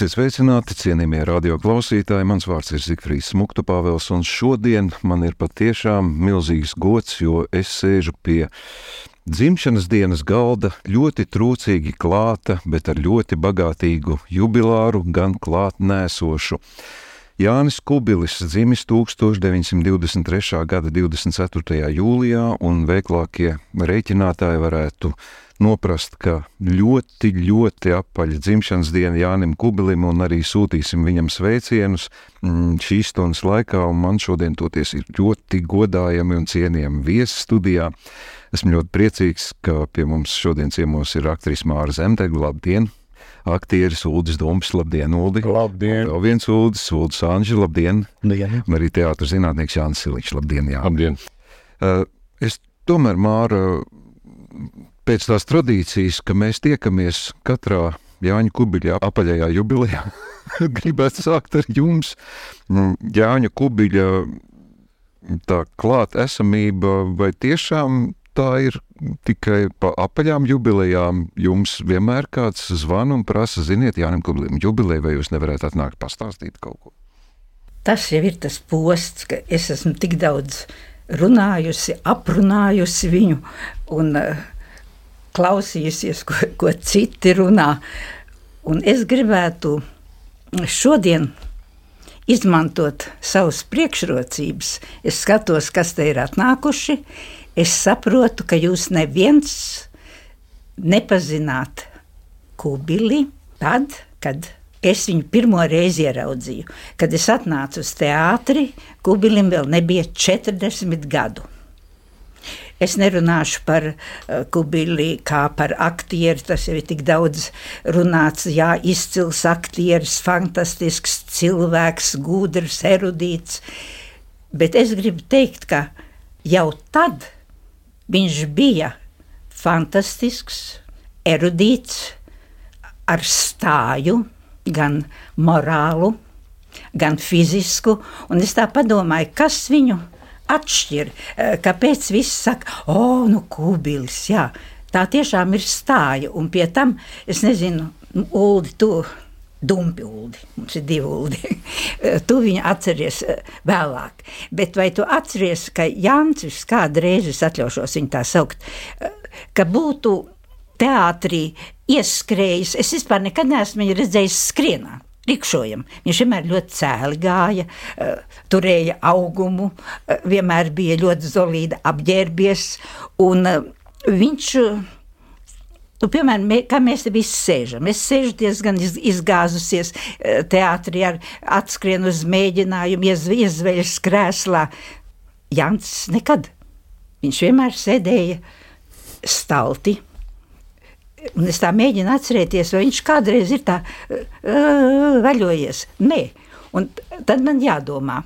Esiet sveicināti, cienījamie radioklausītāji. Mans vārds ir Zifrīs Muktupāvels, un šodien man ir patiešām milzīgs gods, jo es sēžu pie dzimšanas dienas galda ļoti trūcīgi klāta, bet ar ļoti bagātīgu jubilāru, gan klāt nēsošu. Jānis Kubilis dzimis 1923. gada 24. jūlijā, un veiklākie rēķinātāji varētu noprast, ka ļoti, ļoti apaļa dzimšanas diena Jānim Kubilim, un arī sūtīsim viņam sveicienus mm, šīs stundas laikā. Man šodien toties ir ļoti godājami un cienījami viesi studijā. Esmu ļoti priecīgs, ka pie mums šodien ciemos ir aktrise Māra Zemtegla. Labdien! Aktieris Ulris Dombs. Labdien, Uldi! Labdien! Vēl viens Ulris, Ulris Anģis, labdien! Labdien! Un arī teātris zinātnieks Jānis Siliņš. Labdien! Jā. Labdien! Uh, es tomēr, Māra, pēc tās tradīcijas, ka mēs tiekamies katrā Jāņa Kubiļa apaļajā jubilejā, gribētu sākt ar jums. Nu, Jāņa Kubiļa tā klāt esamība vai tiešām tā ir tikai pa apaļām jubilejām. Jums vienmēr kāds zvana un prasa, ziniet, Jānis Kublim, jubileja, vai jūs nevarētu atnākt pastāstīt kaut ko? Tas jau ir tas posts, ka es esmu tik daudz runājusi, aprunājusi viņu un uh, klausījusies, ko, ko citi runā. Un es gribētu šodien izmantot savas priekšrocības. Es skatos, kas te ir atnākuši. Uh, es saprotu, ka jūs neviens nepazināt Kubili tad, kad es viņu pirmo reizi ieraudzīju. Kad es atnācu uz teātri, Kubilim vēl nebija 40 gadu. Es nerunāšu par uh, Kubili kā par aktieru, tas jau ir tik daudz runāts. Jā, izcils aktieris, fantastisks cilvēks, gudrs, erudīts. Bet es gribu teikt, ka jau tad, Viņš bija fantastisks, erudīts, ar stāju, gan morālu, gan fizisku. Un es tā domāju, kas viņu atšķir, eh, kāpēc viss saka, o, oh, nu, kubilis, jā. Tā tiešām ir stāja, un pie tam, es nezinu, Uldi, tu Dumpi uldi, mums ir divi uldi. tu viņu atceries eh, vēlāk. Bet vai tu atceries, ka Jānis kādreiz, es atļaušos viņu tā saukt, eh, ka būtu teātrī ieskrējis, es vispār nekad neesmu viņu redzējis skrienā. Rikšojam. Viņš vienmēr ļoti cēli gāja, uh, turēja augumu, vienmēr bija ļoti zelīti apģērbies. Viņš Nu, piemēram, mē, kā mēs te visi sēžam. Es sēžu diezgan iz, izgāzusies eh, teātrī, ar atskrienu uz mēģinājumu, iez, iezveļas krēslā. Jants nekad. Viņš vienmēr sēdēja stalti. Un es tā mēģinu atcerēties, vai viņš kādreiz ir tā uh, vaļojies. Nē, un tad man jādomā,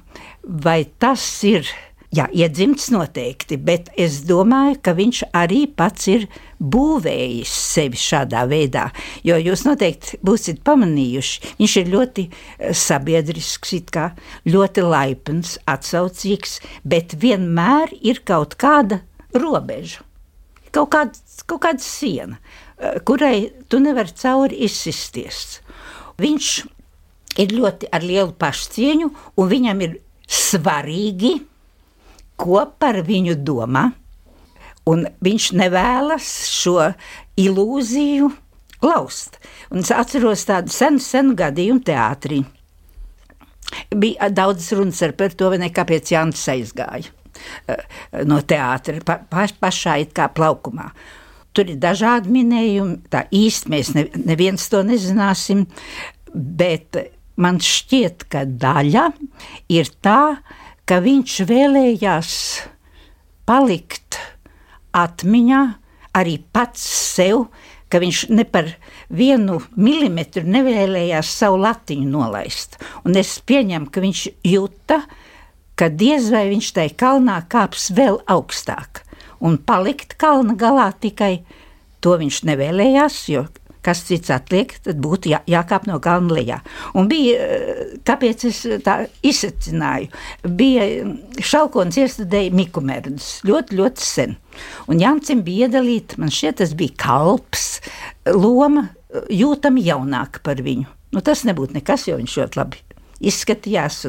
vai tas ir Jā, iedzimts noteikti, bet es domāju, ka viņš arī pats ir būvējis sevi šādā veidā. Jo jūs noteikti būsiet pamanījuši, viņš ir ļoti eh, sabiedrisks, kā, ļoti laipns, atsaucīgs, bet vienmēr ir kaut kāda robeža, kaut kāda, kaut kāda siena, eh, kurai tu nevari cauri izsisties. Viņš ir ļoti ar lielu pašcieņu, un viņam ir svarīgi ko par viņu domā, un viņš nevēlas šo ilūziju laust. Un es atceros tādu senu, senu gadījumu teātrī. Bija daudz runas par to, ne, kāpēc Jānis aizgāja eh, no teātra pa, pa, pašā it kā plaukumā. Tur ir dažādi minējumi, tā īsti mēs ne, neviens to nezināsim, bet man šķiet, ka daļa ir tā, ka ka viņš vēlējās palikt atmiņā arī pats sev, ka viņš ne par vienu milimetru nevēlējās savu latiņu nolaist. Un es pieņemu, ka viņš jūta, ka diez vai viņš tai kalnā kāps vēl augstāk. Un palikt kalna galā tikai to viņš nevēlējās, jo kas cits atliek, tad būtu jā, jākāp no kalna lejā. Un bija, eh, kāpēc es tā izsacināju, bija šalkons iestudēja Mikumerdus ļoti, ļoti sen. Un Jancim bija iedalīta, man šķiet, tas bija kalps, loma jūtami jaunāka par viņu. Nu, tas nebūtu nekas, jo viņš ļoti labi izskatījās.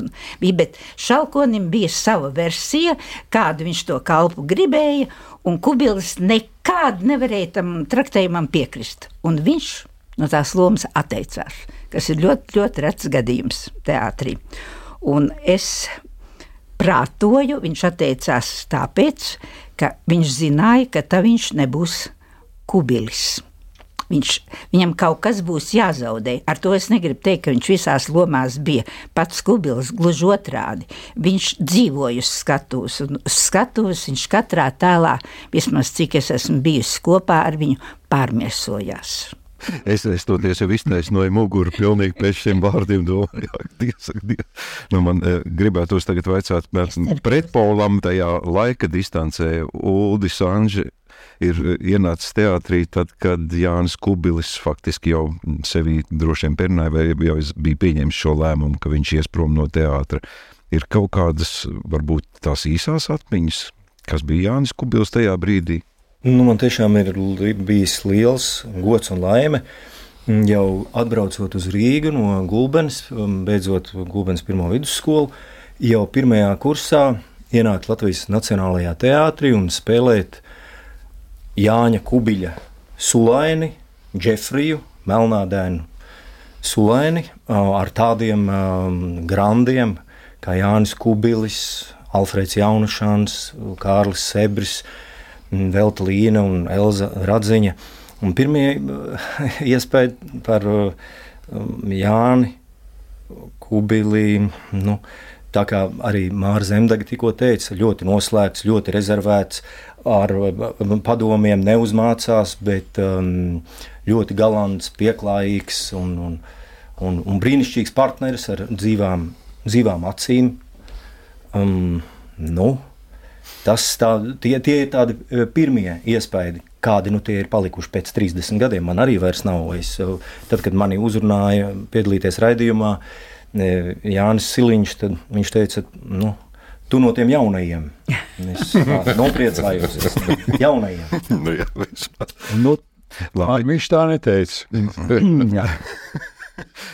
Bija, bet Šalkonim bija sava versija, kādu viņš to kalpu gribēja, un Kubilis nekādu nevarēja tam traktējumam piekrist. Un viņš no tās lomas atteicās, kas ir ļoti, ļoti rets gadījums teātrī. Un es prātoju, viņš atteicās tāpēc, ka viņš zināja, ka tā viņš nebūs kubilis. Viņš, viņam kaut kas būs jāzaudē. Ar to es negribu teikt, ka viņš visās lomās bija pats kubils, gluži otrādi. Viņš dzīvoja uz skatuves, un uz skatuves viņš katrā tēlā, vismaz cik es esmu bijusi kopā ar viņu, pārmiesojās. Es, es toties jau iztaisnoju muguru pilnīgi pēc šiem vārdiem. Domāju, dievs, dievs. Nu, man e, gribētos tagad vaicāt pretpolam tajā laika distancē Uldis Anži ir e, ienācis teātrī, tad, kad Jānis Kubilis faktiski jau sevi droši vien pernāja, vai jau bija pieņēmis šo lēmumu, ka viņš ies prom no teātra. Ir kaut kādas, varbūt tās īsās atmiņas, kas bija Jānis Kubilis tajā brīdī. Nu, man tiešām ir bijis liels gods un laime. Jau atbraucot uz Rīgu no Gulbens, um, beidzot Gulbens pirmo vidusskolu, jau pirmajā kursā ienākt Latvijas Nacionālajā teātrī un spēlēt Jāņa Kubiļa sulaini, Džefriju, Melnādēnu sulaini ar tādiem grandiem kā Jānis Kubilis, Alfrēds Jaunušāns, Kārlis Sebris, Velta Līna un Elza Radziņa. Un pirmie iespēja par Jāni Kubili, nu, tā kā arī Mārcis Zemdaga tikko teica, ļoti noslēgts, ļoti rezervēts, ar padomiem neuzmācās, bet um, ļoti galants, pieklājīgs un, un, un, un brīnišķīgs partneris ar dzīvām, dzīvām acīm. Um, nu, tas tā, tie, tie ir tādi e, pirmie iespaidi, kādi nu, ir palikuši pēc 30 gadiem. Man arī vairs nav. Es, e, tad, kad mani uzrunāja piedalīties raidījumā, e, Jānis Siliņš, tad viņš teica, nu, Tu no tiem jaunajiem. Es nopriecājos. jaunajiem. nu, jā, nu, labi. Viņš tā neteica.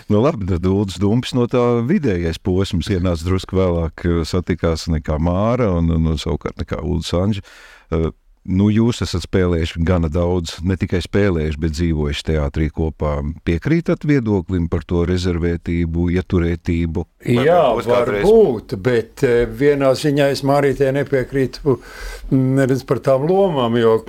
nu, labi, tad Dūdas Dumps no tā vidējais posms ienāca drusku vēlāk, satikās nekā Māra un, un, un savukārt nekā Ulda Sanģa. Nu, jūs esat spēlējuši gana daudz, ne tikai spēlējuši, bet dzīvojuši teātrī kopā. Piekrītat viedoklim par to rezervētību, ieturētību? Jā, varbūt, bet eh, vienā ziņā es Mārītē nepiekrītu neredz par tām lomām, jo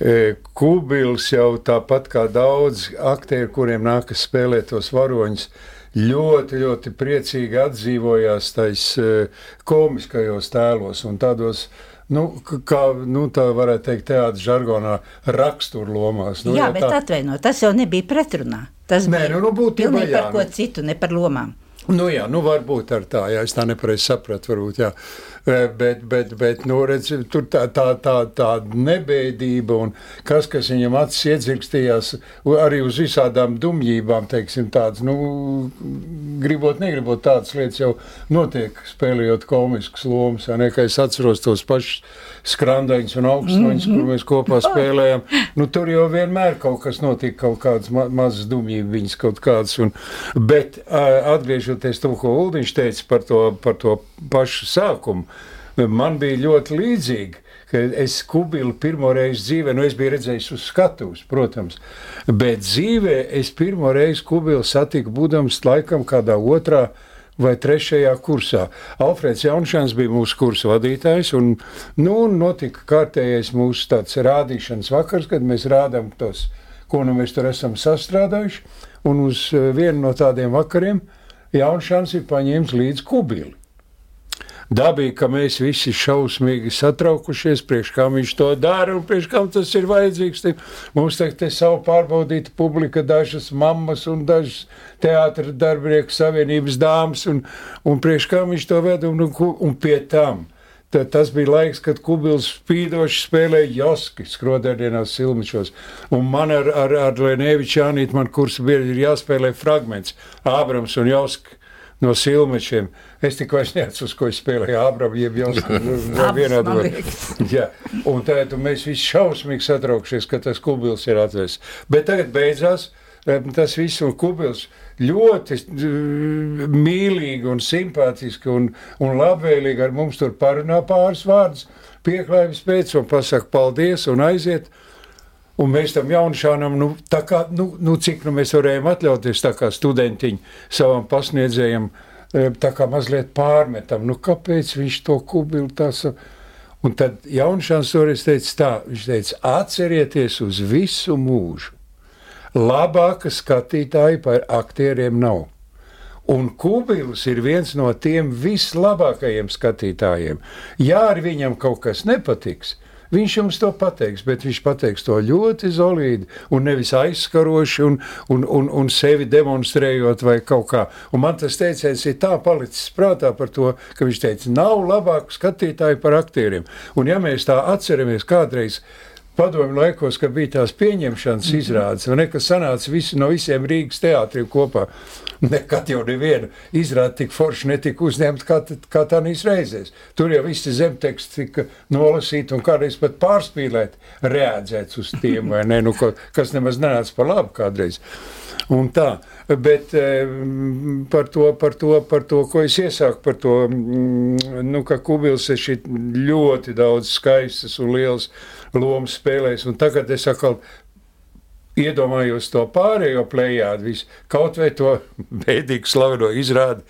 eh, Kubils jau tāpat kā daudz aktieru, kuriem nākas spēlēt tos varoņus, ļoti, ļoti priecīgi atdzīvojās tais eh, komiskajos tēlos un tādos nu, kā nu, tā varētu teikt, teātris žargonā, raksturlomās. Nu, jā, ja bet tā... atvainojiet, tas jau nebija pretrunā. Tas Nē, bija nu, nu, pilnīgi par ko citu, ne par lomām. Nu, jā, nu varbūt ar tā, jā, es tā nepareizi sapratu, varbūt, jā. Eh, bet, bet, bet nu, redz, tur tā, tā, tā, tā nebeidība un kas, kas viņam acis iedzirkstījās arī uz visādām dumjībām, teiksim, tāds, nu, gribot, negribot tādas lietas jau notiek spēlējot komiskas lomas, ja ne, es atceros tos pašus skrandaņus un augstnoņus, mm -hmm. kur mēs kopā spēlējām, nu, tur jau vienmēr kaut kas notika, kaut kādas ma mazas dumjības, kaut kādas, un, bet atgriežoties to, ko Uldiņš teica par to, par to pašu sākumu, man bija ļoti līdzīgi. Es kubilu pirmo reizi dzīvē, nu es biju redzējis uz skatuves, protams, bet dzīvē es pirmo reizi kubilu satiku būdams laikam kādā otrā vai trešajā kursā. Alfrēds Jaunšāns bija mūsu kursa vadītājs, un nu, notika kārtējais mūsu tāds rādīšanas vakars, kad mēs rādām tos, ko nu mēs tur esam sastrādājuši, un uz eh, vienu no tādiem vakariem Jaunšāns ir paņēmis līdzi kubili dabīgi, ka mēs visi šausmīgi satraukušies, priekš kā viņš to dara un priekš kam tas ir vajadzīgs. Te, mums tagad ir savu pārbaudīta publika, dažas mammas un dažas teātra darbinieku savienības dāmas, un, un priekš kā viņš to ved un, un, un pie tam. Tad tas bija laiks, kad Kubils spīdoši spēlēja Joski skroderdienās silmišos. Un man ar, ar, ar Lenēviču Jānīt, man kursa biedri ir jāspēlē fragments Ābrams un Joski no silmečiem. Es tikai neatceros, ko es spēlēju Ābramu, jeb Joski. Abas, Jā, un tad mēs visi šausmīgi satraukšies, ka tas Kubils ir atvests. Bet tagad beidzās tas viss un Kubils ļoti mīlīgi un simpātiski un, un labvēlīgi ar mums tur parunā pāris vārdus, pieklājības pēc un pasaka paldies un aiziet. Un mēs tam jauniešām, nu, kā, nu, nu, cik nu mēs varējām atļauties, tā kā studentiņi savam pasniedzējam, tā kā mazliet pārmetam, nu, kāpēc viņš to kubilu tās. Un tad jauniešām toreiz teica tā, viņš teica, atcerieties uz visu mūžu labāka skatītāja par aktieriem nav. Un Kubils ir viens no tiem vislabākajiem skatītājiem. Ja ar viņam kaut kas nepatiks, viņš jums to pateiks, bet viņš pateiks to ļoti zelīti un nevis aizskaroši un, un, un, un sevi demonstrējot vai kaut kā. Un man tas teiciens ir tā palicis prātā par to, ka viņš teica, nav labāku skatītāju par aktieriem. Un ja mēs tā atceramies kādreiz, padomju laikos, kad bija tās pieņemšanas mhm. izrādes, un nekas sanāca visi, no visiem Rīgas teātriem kopā. Nekad jau neviena izrāde tik forši netika uzņemta kā, kā tādīs reizēs. Tur jau visi zemteksti tika nolasīti un kādreiz pat pārspīlēt, reaģēts uz tiem, vai ne, nu, ko, kas nemaz nenāca par labu kādreiz. Un tā, bet par to, par to, par to ko es iesāku, par to, mm, nu, ka Kubils ir šī ļoti daudz skaistas un liels lomas spēlējis. Un tagad es atkal iedomājos to pārējo plējādu, visu, kaut vai to bēdīgu slaveno izrādi.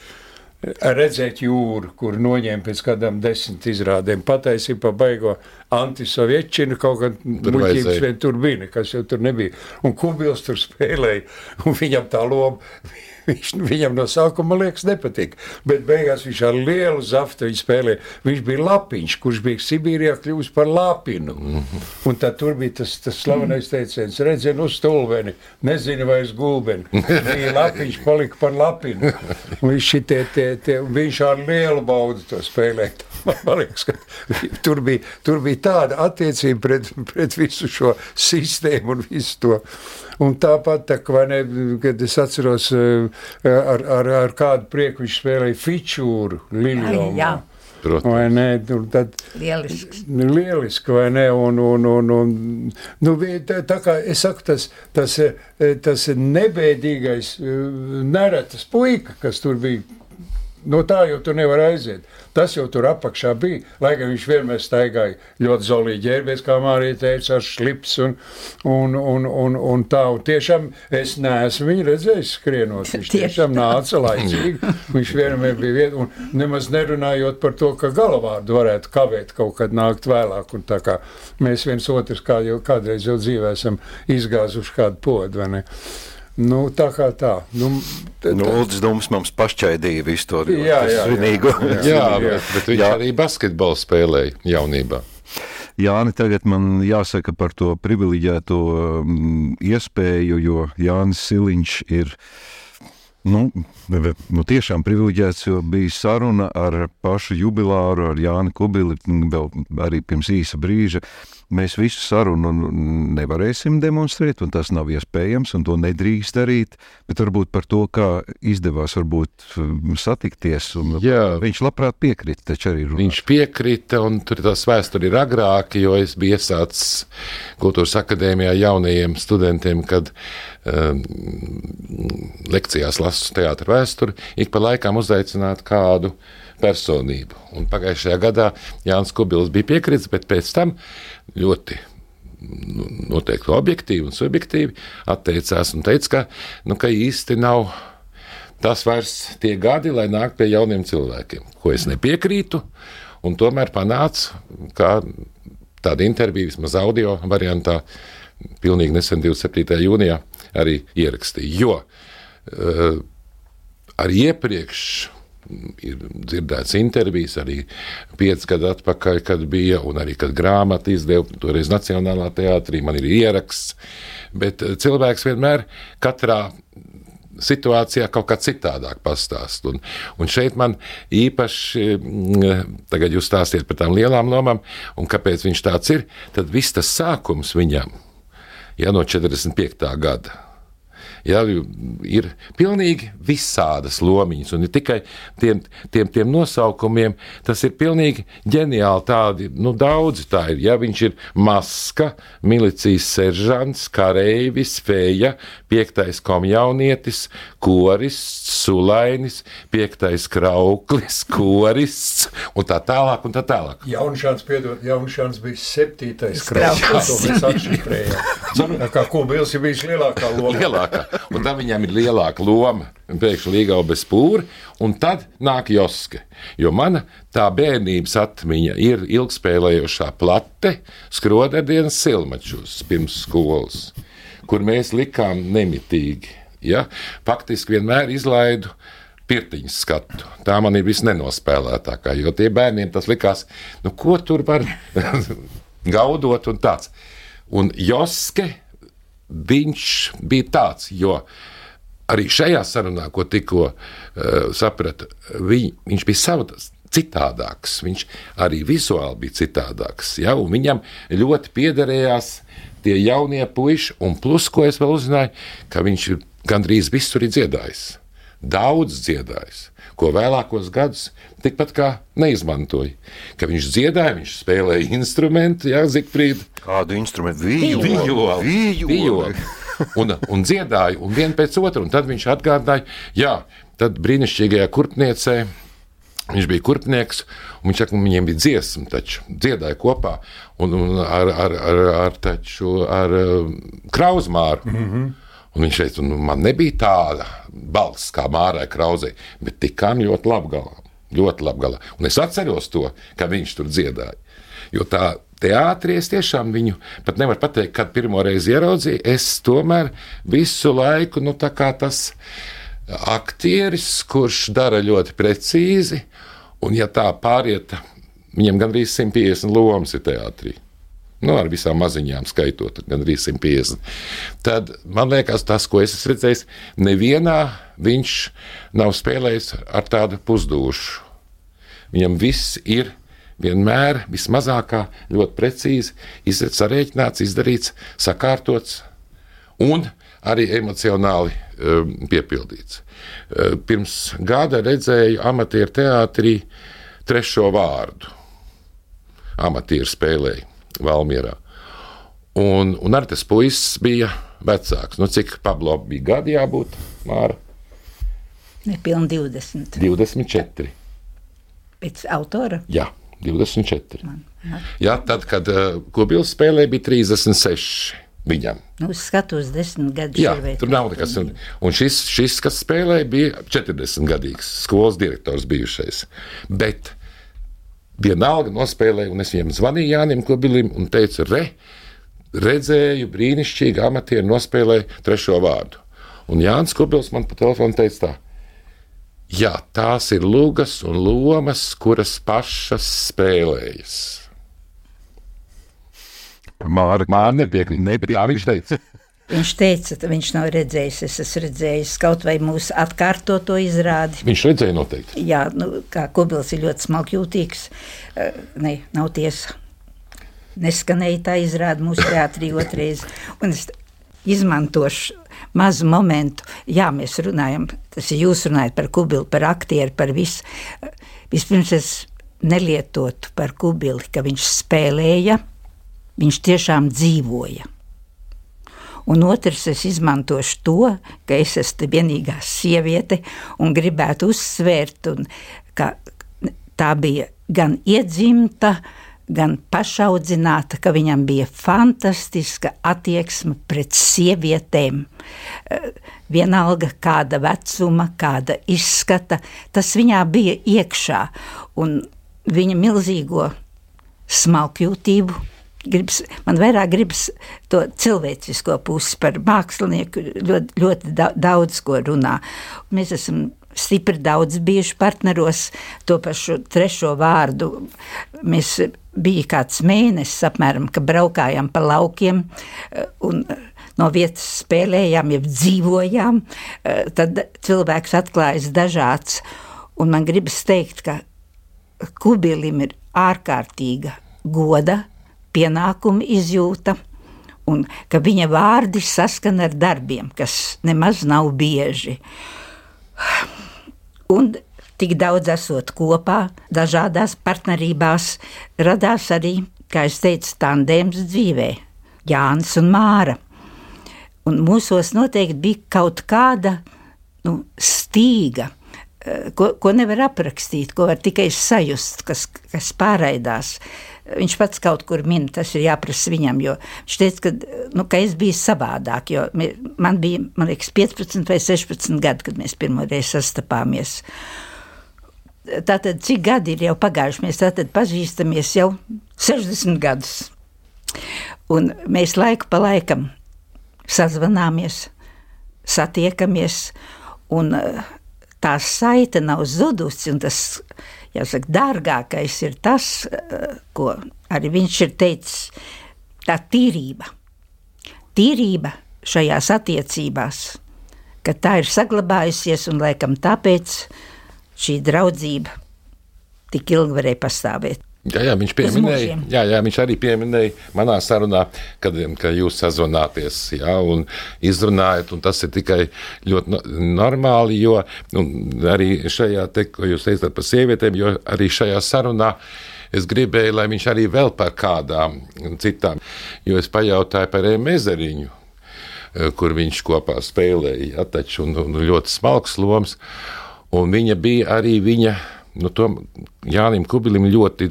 Redzēt jūru, kur noņēma pēc kādām desmit izrādēm. Patiesībā baigo antisovietčinu kaut kāda muļķības vien tur bija, nekas jau tur nebija. Un Kubils tur spēlēja, un viņam tā loma Viņš, viņam no sākuma, liekas, nepatika. Bet beigās viņš ar lielu zaftu spēlēja. Viņš bija lapiņš, kurš bija Sibīrijā kļuvis par lapinu. Un tad tur bija tas, tas slavenais teiciens, redziet, uz stulbeni, nezinu, vai es gulbeni. Bija lapiņš, palika par lapinu. Viņš, šitie, tie, tie, viņš ar lielu baudu to spēlēja. Man liekas, ka tur bija, tur bija tāda attiecība pret, pret visu šo sistēmu un visu to. Un tāpat, tā, ne, kad es atceros, eh, ar, ar, ar kādu prieku viņš spēlēja Fičūru Liljonu. Vai ne? Tad, lielisks. Lieliski, vai ne? Un, un, un, un, nu, tā, tā kā es saku, tas, tas, tas nebēdīgais, eh, neretas puika, kas tur bija, no tā jau tu nevar aiziet. Tas jau tur apakšā bija. Lai gan viņš vienmēr staigāja ļoti zolīgi ģērbies, kā Mārija teica, ar slips un, un, un, un, un tā. Un tiešām es neesmu viņu redzējis skrienot. Viņš tiešām nāca laicīgi. Viņš vienmēr bija vieta. Un nemaz nerunājot par to, ka galavārdu varētu kavēt kaut kad nākt vēlāk. Un tā kā mēs viens otrs kā jau kādreiz jau dzīvē esam izgāzuši kādu podu, vai ne? Nu, tā kā tā. Nu, tā, nu, Dums mums pašķaidīja visu to jā, jā, svinīgu. Jā, jā, jā, bet, bet viņš jā. arī basketbolu spēlēja jaunībā. Jāni, tagad man jāsaka par to privileģēto um, iespēju, jo Jānis Siliņš ir nu, nu, tiešām privileģēts, jo bija saruna ar pašu jubilāru, ar Jāni Kubili, vēl arī pirms īsa brīža mēs visu sarunu nevarēsim demonstrēt, un tas nav iespējams, un to nedrīkst darīt. Bet varbūt par to, kā izdevās varbūt satikties. Jā, viņš labprāt piekrita, taču arī runāt. Viņš piekrita, un tur tās vēsturi ir agrāki, jo es biju iesācis kultūras akadēmijā jaunajiem studentiem, kad lekcijās lasu teātra vēsturi, ik pa laikām uzaicināt kādu personību. Un pagājušajā gadā Jānis Kubils bija piekritis, bet pēc tam ļoti nu, noteikti objektīvi un subjektīvi atteicās un teica, ka, nu, ka īsti nav tas vairs tie gadi, lai nāk pie jauniem cilvēkiem, ko es nepiekrītu. Tomēr panāca, ka tāda intervija, vismaz audio variantā, pilnīgi nesen 27. jūnijā arī ierakstīja. Jo uh, arī iepriekš ir dzirdēts intervijas arī pieci gadi atpakaļ, kad bija, un arī kad grāmatu izdeva, toreiz Nacionālā teātrī, man ir ieraksts. Bet eh, cilvēks vienmēr katrā situācijā kaut kā citādāk pastāst. Un, un šeit man īpaši, mm, tagad jūs stāstiet par tām lielām lomām, un kāpēc viņš tāds ir, tad viss tas sākums viņam, ja no 45. gada Ja, ir pilnīgi visādas lomiņas, un ne tikai tiem, tiem, tiem nosaukumiem, tas ir pilnīgi ģeniāli. Tādi nu, daudzi tā ir. Ja viņš ir maska, milicijas seržants, kareivis, feja, piektais komjaunietis, korists, sulainis, piektais krauklis, korists un tā tālāk. Un tā tālāk. Jaunšāns, piedod, Jaunšāns bija septītais krauklis. To mēs atšifrējām. Kā Kubils ir bijis lielākā loma. Lielākā un tad viņam ir lielāka loma. Pēkšņi līgā bez pūra, un tad nāk Joska. Jo mana tā bērnības atmiņa ir ilgspēlējošā plate, skroderdienas silmačos pirms skolas, kur mēs likām nemitīgi. Ja? Faktiski vienmēr izlaidu pirtiņu skatu. Tā man ir visnenospēlētākā, jo tie bērniem tas likās, nu, ko tur var gaudot un tāds. Un Joske viņš bija tāds, jo arī šajā sarunā, ko tikko uh, sapratu, viņ, viņš bija savs. Citādāks. Viņš arī vizuāli bija citādāks. Ja? Viņam ļoti piederējās tie jaunie puiši, un plus, ko es vēl uzzināju, ka viņš gandrīz visur ir dziedājis. Daudz dziedājis ko vēlākos gadus tikpat kā neizmantoja. Ka viņš dziedāja, viņš spēlēja instrumentu, Jā, Zikfrīd. Kādu instrumentu? Vijoli. Un, un dziedāja, un vien pēc otra, un tad viņš atgādināja, jā, tad brīnišķīgajā kurpniecē. Viņš bija kurpnieks, un viņš saka, ka viņiem bija dziesma, taču dziedāja kopā un, un ar, ar, ar, ar, taču, ar uh, krauzmāru. Mm -hmm. Un viņš teica, nu, man nebija tāda balss kā Mārai Krauzei, bet tikām ļoti labi galā. Ļoti labi galā. Un es atceros to, ka viņš tur dziedāja. Jo tā teātrī es tiešām viņu pat nevaru pateikt, kad pirmo reizi ieraudzīju. Es tomēr visu laiku, nu, tā kā tas aktieris, kurš dara ļoti precīzi, un ja tā pāriet, viņam gandrīz 150 lomas ir teātrī nu, ar visām maziņām skaitot, gan arī 150. Tad man liekas, tas, ko es esmu redzējis, nevienā viņš nav spēlējis ar tādu pusdušu. Viņam viss ir vienmēr vismazākā, ļoti precīzi izdarīts, sarēķināts, izdarīts, sakārtots un arī emocionāli um, piepildīts. Uh, pirms gada redzēju amatieru teātrī trešo vārdu. Amatieru spēlēju Valmjerā. Un, un arī tas puisis bija vecāks. Nu, cik Pablo bija gadi jābūt? Māra? Nepilni 20. 24. Pēc autora? Jā, 24. Man, man. Jā, tad, kad uh, Kubils spēlēja, bija 36 viņam. Nu, skatos, desmit gadus. Jā, tur nav nekas. Un, un šis, šis, kas spēlēja, bija 40 gadīgs skolas direktors bijušais. Bet vienalga nospēlēja, un es viņam zvanīju Jānim Kubilim un teicu, re, redzēju, brīnišķīgi amatieri nospēlēja trešo vārdu. Un Jānis Kubils man pa telefonu teica tā. Jā, tās ir lugas un lomas, kuras pašas spēlējas. Māra, Māra nepiekrīt. Nepiekrīt. Tā viņš teica. Viņš teica, ka viņš nav redzējis. Es esmu redzējis kaut vai mūsu atkārtoto izrādi. Viņš redzēja noteikti. Jā, nu, kā Kubils ir ļoti smalkjūtīgs. Ne, nav tiesa. Neskanēja tā izrāde mūsu teātrī otrais. Un es izmantošu mazu momentu. Jā, mēs runājam, tas ir jūs runājat par Kubilu, par aktieru, par visu. Vispirms es nelietotu par Kubili, ka viņš spēlēja, viņš tiešām dzīvoja Un otrs, es izmantošu to, ka es esmu vienīgā sieviete un gribētu uzsvērt, un, ka tā bija gan iedzimta, gan pašaudzināta, ka viņam bija fantastiska attieksme pret sievietēm. Eh, vienalga, kāda vecuma, kāda izskata, tas viņā bija iekšā. Un viņa milzīgo smalkjūtību gribas, man vairāk gribas to cilvēcisko pusi par mākslinieku ļoti, ļoti daudz ko runā. Mēs esam stipri daudz bijuši partneros, to pašu trešo vārdu. Mēs bija kāds mēnesis apmēram, ka braukājām pa laukiem un no vietas spēlējām, jau dzīvojām, eh, tad cilvēks atklājas dažāds. Un man gribas teikt, ka kubilim ir ārkārtīga goda, pienākuma izjūta, un ka viņa vārdi saskan ar darbiem, kas nemaz nav bieži. Un tik daudz esot kopā, dažādās partnerībās, radās arī, kā es teicu, tandēms dzīvē - Jānis un Māra. Un mūsos noteikti bija kaut kāda nu, stīga, ko, ko nevar aprakstīt, ko var tikai sajust, kas, kas pārraidās. Viņš pats kaut kur min, tas ir jāprasa viņam, jo viņš teica, ka, nu, ka es biju savādāk, jo man bija, man liekas, 15 vai 16 gadi, kad mēs pirmo reizi sastapāmies. Tātad, cik gadi ir jau pagājuši, mēs tātad pazīstamies jau 60 gadus. Un mēs laiku pa laikam sazvanāmies, satiekamies, un tā saite nav zudusi, tas jāsaka, dārgākais ir tas, eh, ko arī viņš ir teicis, tā tīrība. Tīrība šajās attiecībās, ka tā ir saglabājusies un laikam tāpēc šī draudzība tik ilgi varēja pastāvēt. Jā, jā, viņš pieminēja, jā, jā, viņš arī pieminēja manā sarunā, kad, kad jūs sazvanāties jā, un izrunājat, un tas ir tikai ļoti normāli, jo arī šajā, te, ko jūs teicat par sievietēm, jo arī šajā sarunā es gribēju, lai viņš arī vēl par kādām citām, jo es pajautāju par Emezeriņu, kur viņš kopā spēlēja, ja, taču, un, un ļoti smalks loms, un viņa bija arī viņa nu, Jānim Kubilim ļoti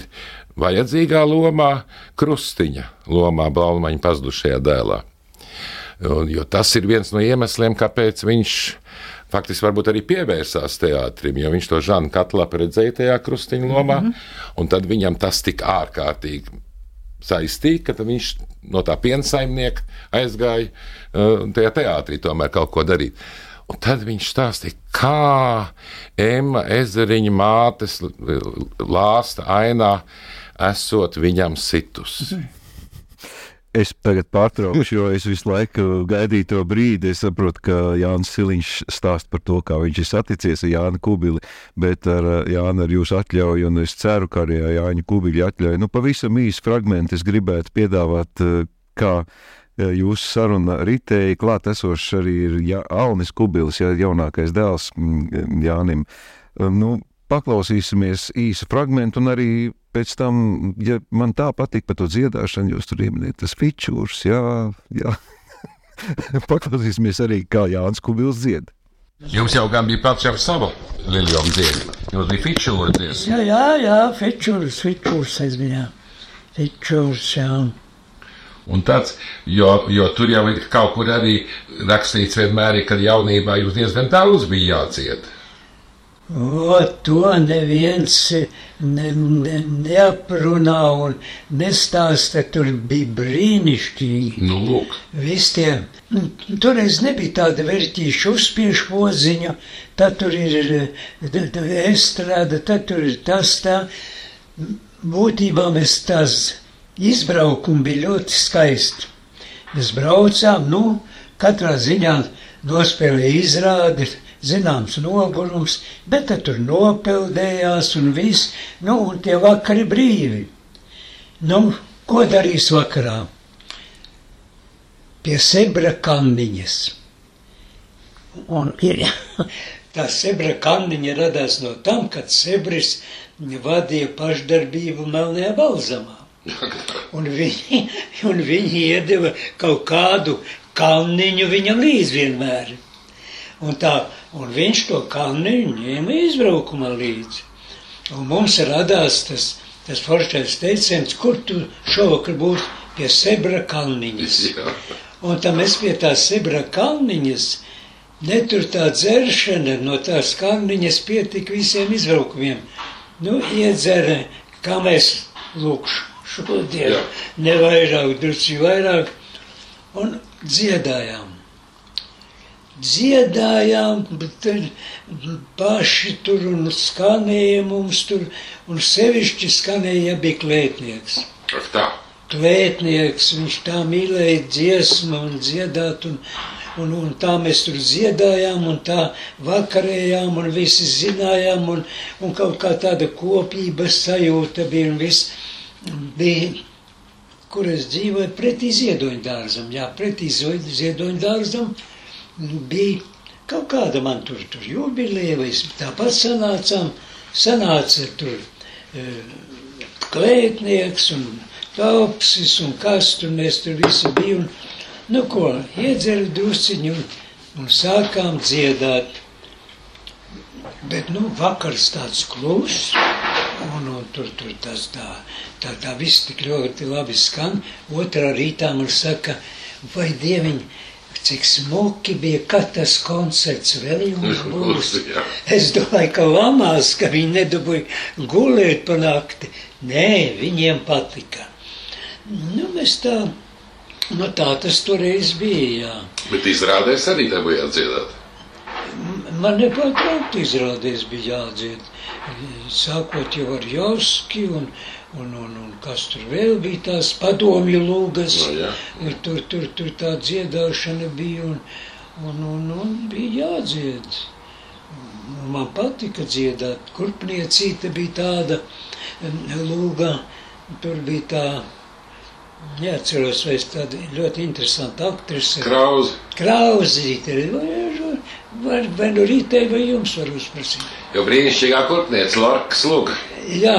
vajadzīgā lomā, krustiņa lomā, Blaumaņa pazudušajā dēlā. Jo tas ir viens no iemesliem, kāpēc viņš faktiski varbūt arī pievērsās teātrim, jo viņš to Žanu Katlapu redzēja tajā krustiņa lomā, mm -hmm. un tad viņam tas tik ārkārtīgi saistīja, ka viņš no tā piensaimnieka aizgāja uh, tajā teātrī tomēr kaut ko darīt. Un tad viņš stāstīja, kā Emma ezeriņa mātes lāsta ainā esot viņam situs. Es tagad pārtraukšu, jo es visu laiku gaidīju to brīdi. Es saprotu, ka Jānis Siliņš stāsta par to, kā viņš ir saticies ar Jānu Kubili, bet ar Jānu ar jūsu atļauju, un es ceru, ka arī Jāņa Kubili atļauju. Nu, pavisam īsi fragmenti es gribētu piedāvāt, kā jūsu saruna ritēji klāt esošs arī ir ja, Alnis Kubilis, ja, jaunākais dēls mm, Jānim. Nu, paklausīsimies īsu fragment, un arī pēc tam, ja man tā patīk par to dziedāšanu, jūs tur ieminējat tas fičūrs, jā, jā. paklausīsimies arī, kā Jānis Kubils dzied. Jums jau gan bija pats jau sava lielajā dziesma. Jums bija dziesma. Jā, jā, jā, fičūrs, fičūrs aizmījā. Fičūrs, jā. Un tāds, jo, jo tur jau ir kaut kur arī rakstīts, vienmēr, ka jaunībā jūs diezgan daudz bija jāciet. O, to neviens ne, ne, neaprunā un nestāsta. Tur bija brīnišķīgi. Nu, lūk. Viss tie, nu, toreiz nebija tāda vērtīša uzspiež poziņa, tad tur ir estrāda, tad tur ir tas tā. Būtībā mēs tās izbraukumi bija ļoti skaisti. Mēs braucām, nu, katrā ziņā nospēlēja izrādi, zināms nogurums, bet tad tur nopeldējās un viss, nu, un tie vakari brīvi. Nu, ko darīs vakarā? Pie sebra kandiņas. Un ir, tā sebra kandiņa radās no tam, kad sebris vadīja pašdarbību Melnajā balzamā. Un viņi, un viņi iedeva kaut kādu kalniņu viņam līdz vienmēr. Un, tā, un viņš to kalniņu ņēma izbraukumā līdzi. Un mums radās tas, tas foršais teiciens, kur tu šovakar būsi pie Sebra kalniņas. Un tam es pie tās Sebra kalniņas, netur tā dzeršana, no tās kalniņas pietika visiem izbraukumiem. Nu, iedzera, kā mēs lūkšu šodien, Jā. ne vairāk, drusku vairāk, un dziedājām. Dziedājām, bet paši tur un skanēja mums tur, un sevišķi skanēja, ja bija klētnieks. Tā. klētnieks, viņš tā mīlēja dziesmu un dziedāt, un, un, un tā mēs tur dziedājām, un tā vakarējām, un visi zinājām, un, un kaut kā tāda kopības sajūta bija, un viss bija, kur es dzīvoju, pretī ziedoņu dārzam, jā, pretī ziedoņu dārzam bija kaut kāda man tur, tur jubilēja, vai tāpat sanācām, sanāca tur e, klētnieks un taupsis un kas tur mēs tur visi bijām. Nu ko, iedzēru drusciņu un sākām dziedāt. Bet, nu, vakars tāds kluss, un, un tur, tur tas tā, tā, tā viss tik ļoti labi skan. Otrā rītā man saka, vai dieviņi, cik smuki bija, kad tas koncerts vēl jums būs. Es domāju, ka lamās, ka viņi nedabūja gulēt pa nakti. Nē, viņiem patika. Nu, mēs tā, nu tā tas toreiz bija, jā. Bet izrādēs arī dabūjāt dziedāt. Man nepārtraukti izrādēs bija jādzied. Sākot jau ar Joski un, un, un, un kas tur vēl bija tās padomju lūgas. No, jā. tur, tur, tur tā dziedāšana bija un, un, un, un bija jādzied. Man patika dziedāt. Kurpniecīte bija tāda lūga, tur bija tā Neatceros, vai es tādu ļoti interesantu aktrisi. Krauzi. Krauzīte. Vai, vai, no rītē, vai jums var uzprasīt? Jo brīnišķīgā kurpniece, Lorkas Luga. Jā.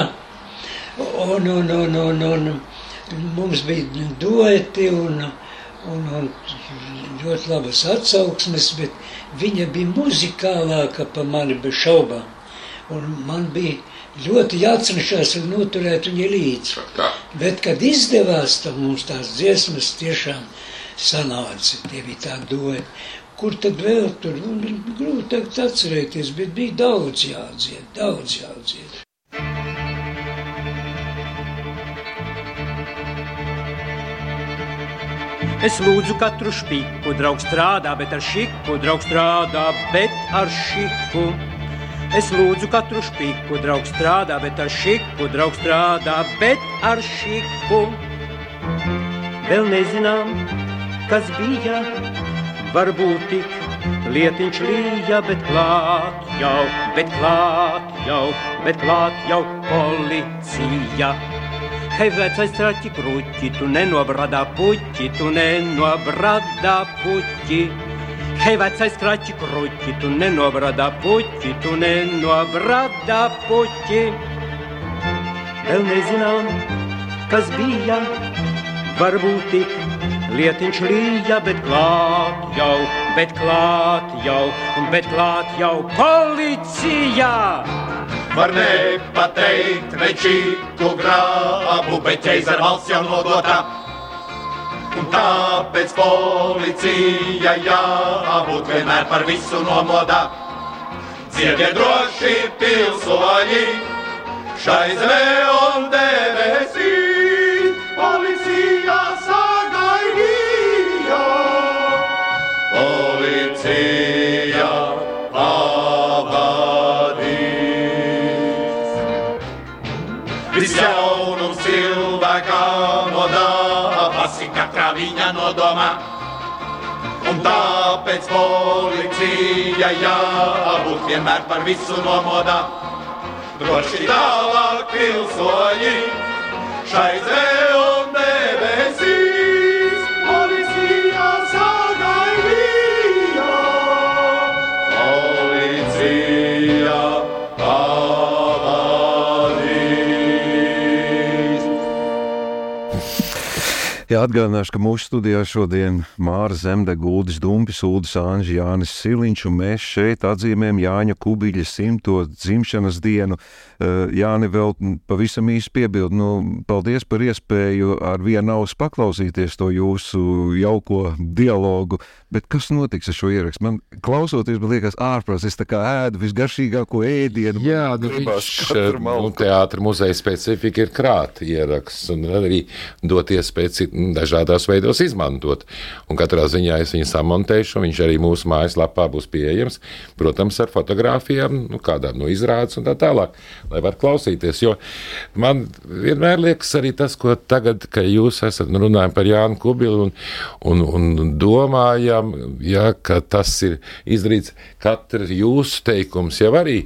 Un, un, un, un, un mums bija dueti un, un, un ļoti labas atsauksmes, bet viņa bija muzikālāka pa mani bez šaubām. Un man bija ļoti jācenšas un noturēt viņu līdzi. Tā. Bet, kad izdevās, tad mums tās dziesmas tiešām sanāca. Tie bija tādi doji. Kur tad vēl tur? Nu, grūti atcerēties, bet bija daudz jādzied, daudz jādzied. Es lūdzu katru špiku, draugs strādā, bet ar šiku, draugs strādā, bet ar šiku. Es lūdzu katru špiku, draugs strādā, bet ar šiku, draugs strādā, bet ar šiku. Vēl nezinām, kas bija, varbūt tik lietiņš līja, bet klāt jau, bet klāt jau, bet klāt jau policija. Hei, vecais traķi kruķi, tu nenobrādā puķi, tu nenobrādā puķi. Hei, vecais kraķi kruķi, tu nenobrādā puķi, tu nenobrādā puķi. Vēl nezinām, kas bija, varbūt tik lietiņš līja, bet klāt jau, bet klāt jau, un bet klāt jau policija. Var nepateikt, ne čīku grābu, bet ķeizara valsts jau nodota. Un tāpēc policija jābūt vienmēr par visu nomodā. Dziediet droši pilsoņi, šai zemē policija jābūt vienmēr par visu nomodā. Droši tālāk pilsoņi, šai zemē Jā, atgādināšu, ka mūsu studijā šodien Māra Zemde, Guldas Dumpis, Ulris Anģis, Jānis Siliņš, un mēs šeit atzīmējam Jāņa Kubiļa simto dzimšanas dienu. Eh, Jāni vēl pavisam īsi piebild, nu, paldies par iespēju ar vienu ausu paklausīties to jūsu jauko dialogu, bet kas notiks ar šo ierakstu? Man klausoties, man liekas ārprāts, es tā kā ēdu visgaršīgāko ēdienu. Jā, nu, viņš, katru nu, teātra muzeja specifika ir krāt ieraksts un arī dot iespēju cit- dažādos veidos izmantot. Un katrā ziņā es viņu samontēšu, un viņš arī mūsu mājaslapā būs pieejams, protams, ar fotografijām, nu, kādām no izrādes un tā tālāk, lai var klausīties. Jo man vienmēr liekas arī tas, ko tagad, kad jūs esat runājami par Jānu Kubilu un, un, un domājam, ja, ka tas ir izdarīts, katrs jūsu teikums jau arī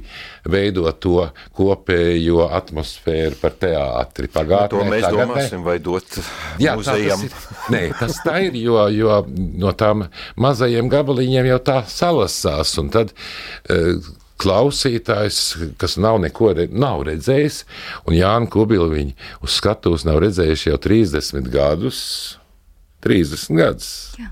veido to kopējo atmosfēru par teātri. Pagātnē, to mēs tagadnē. domāsim, vai dot Jā, tā muzejam. tas ir. Nē, tas tā ir, jo, jo no tām mazajiem gabaliņiem jau tā salasās. Un tad e, klausītājs, kas nav neko re, nav redzējis, un Jānis Kubila viņu uz skatuves nav redzējuši jau 30 gadus. 30 gadus. Jā.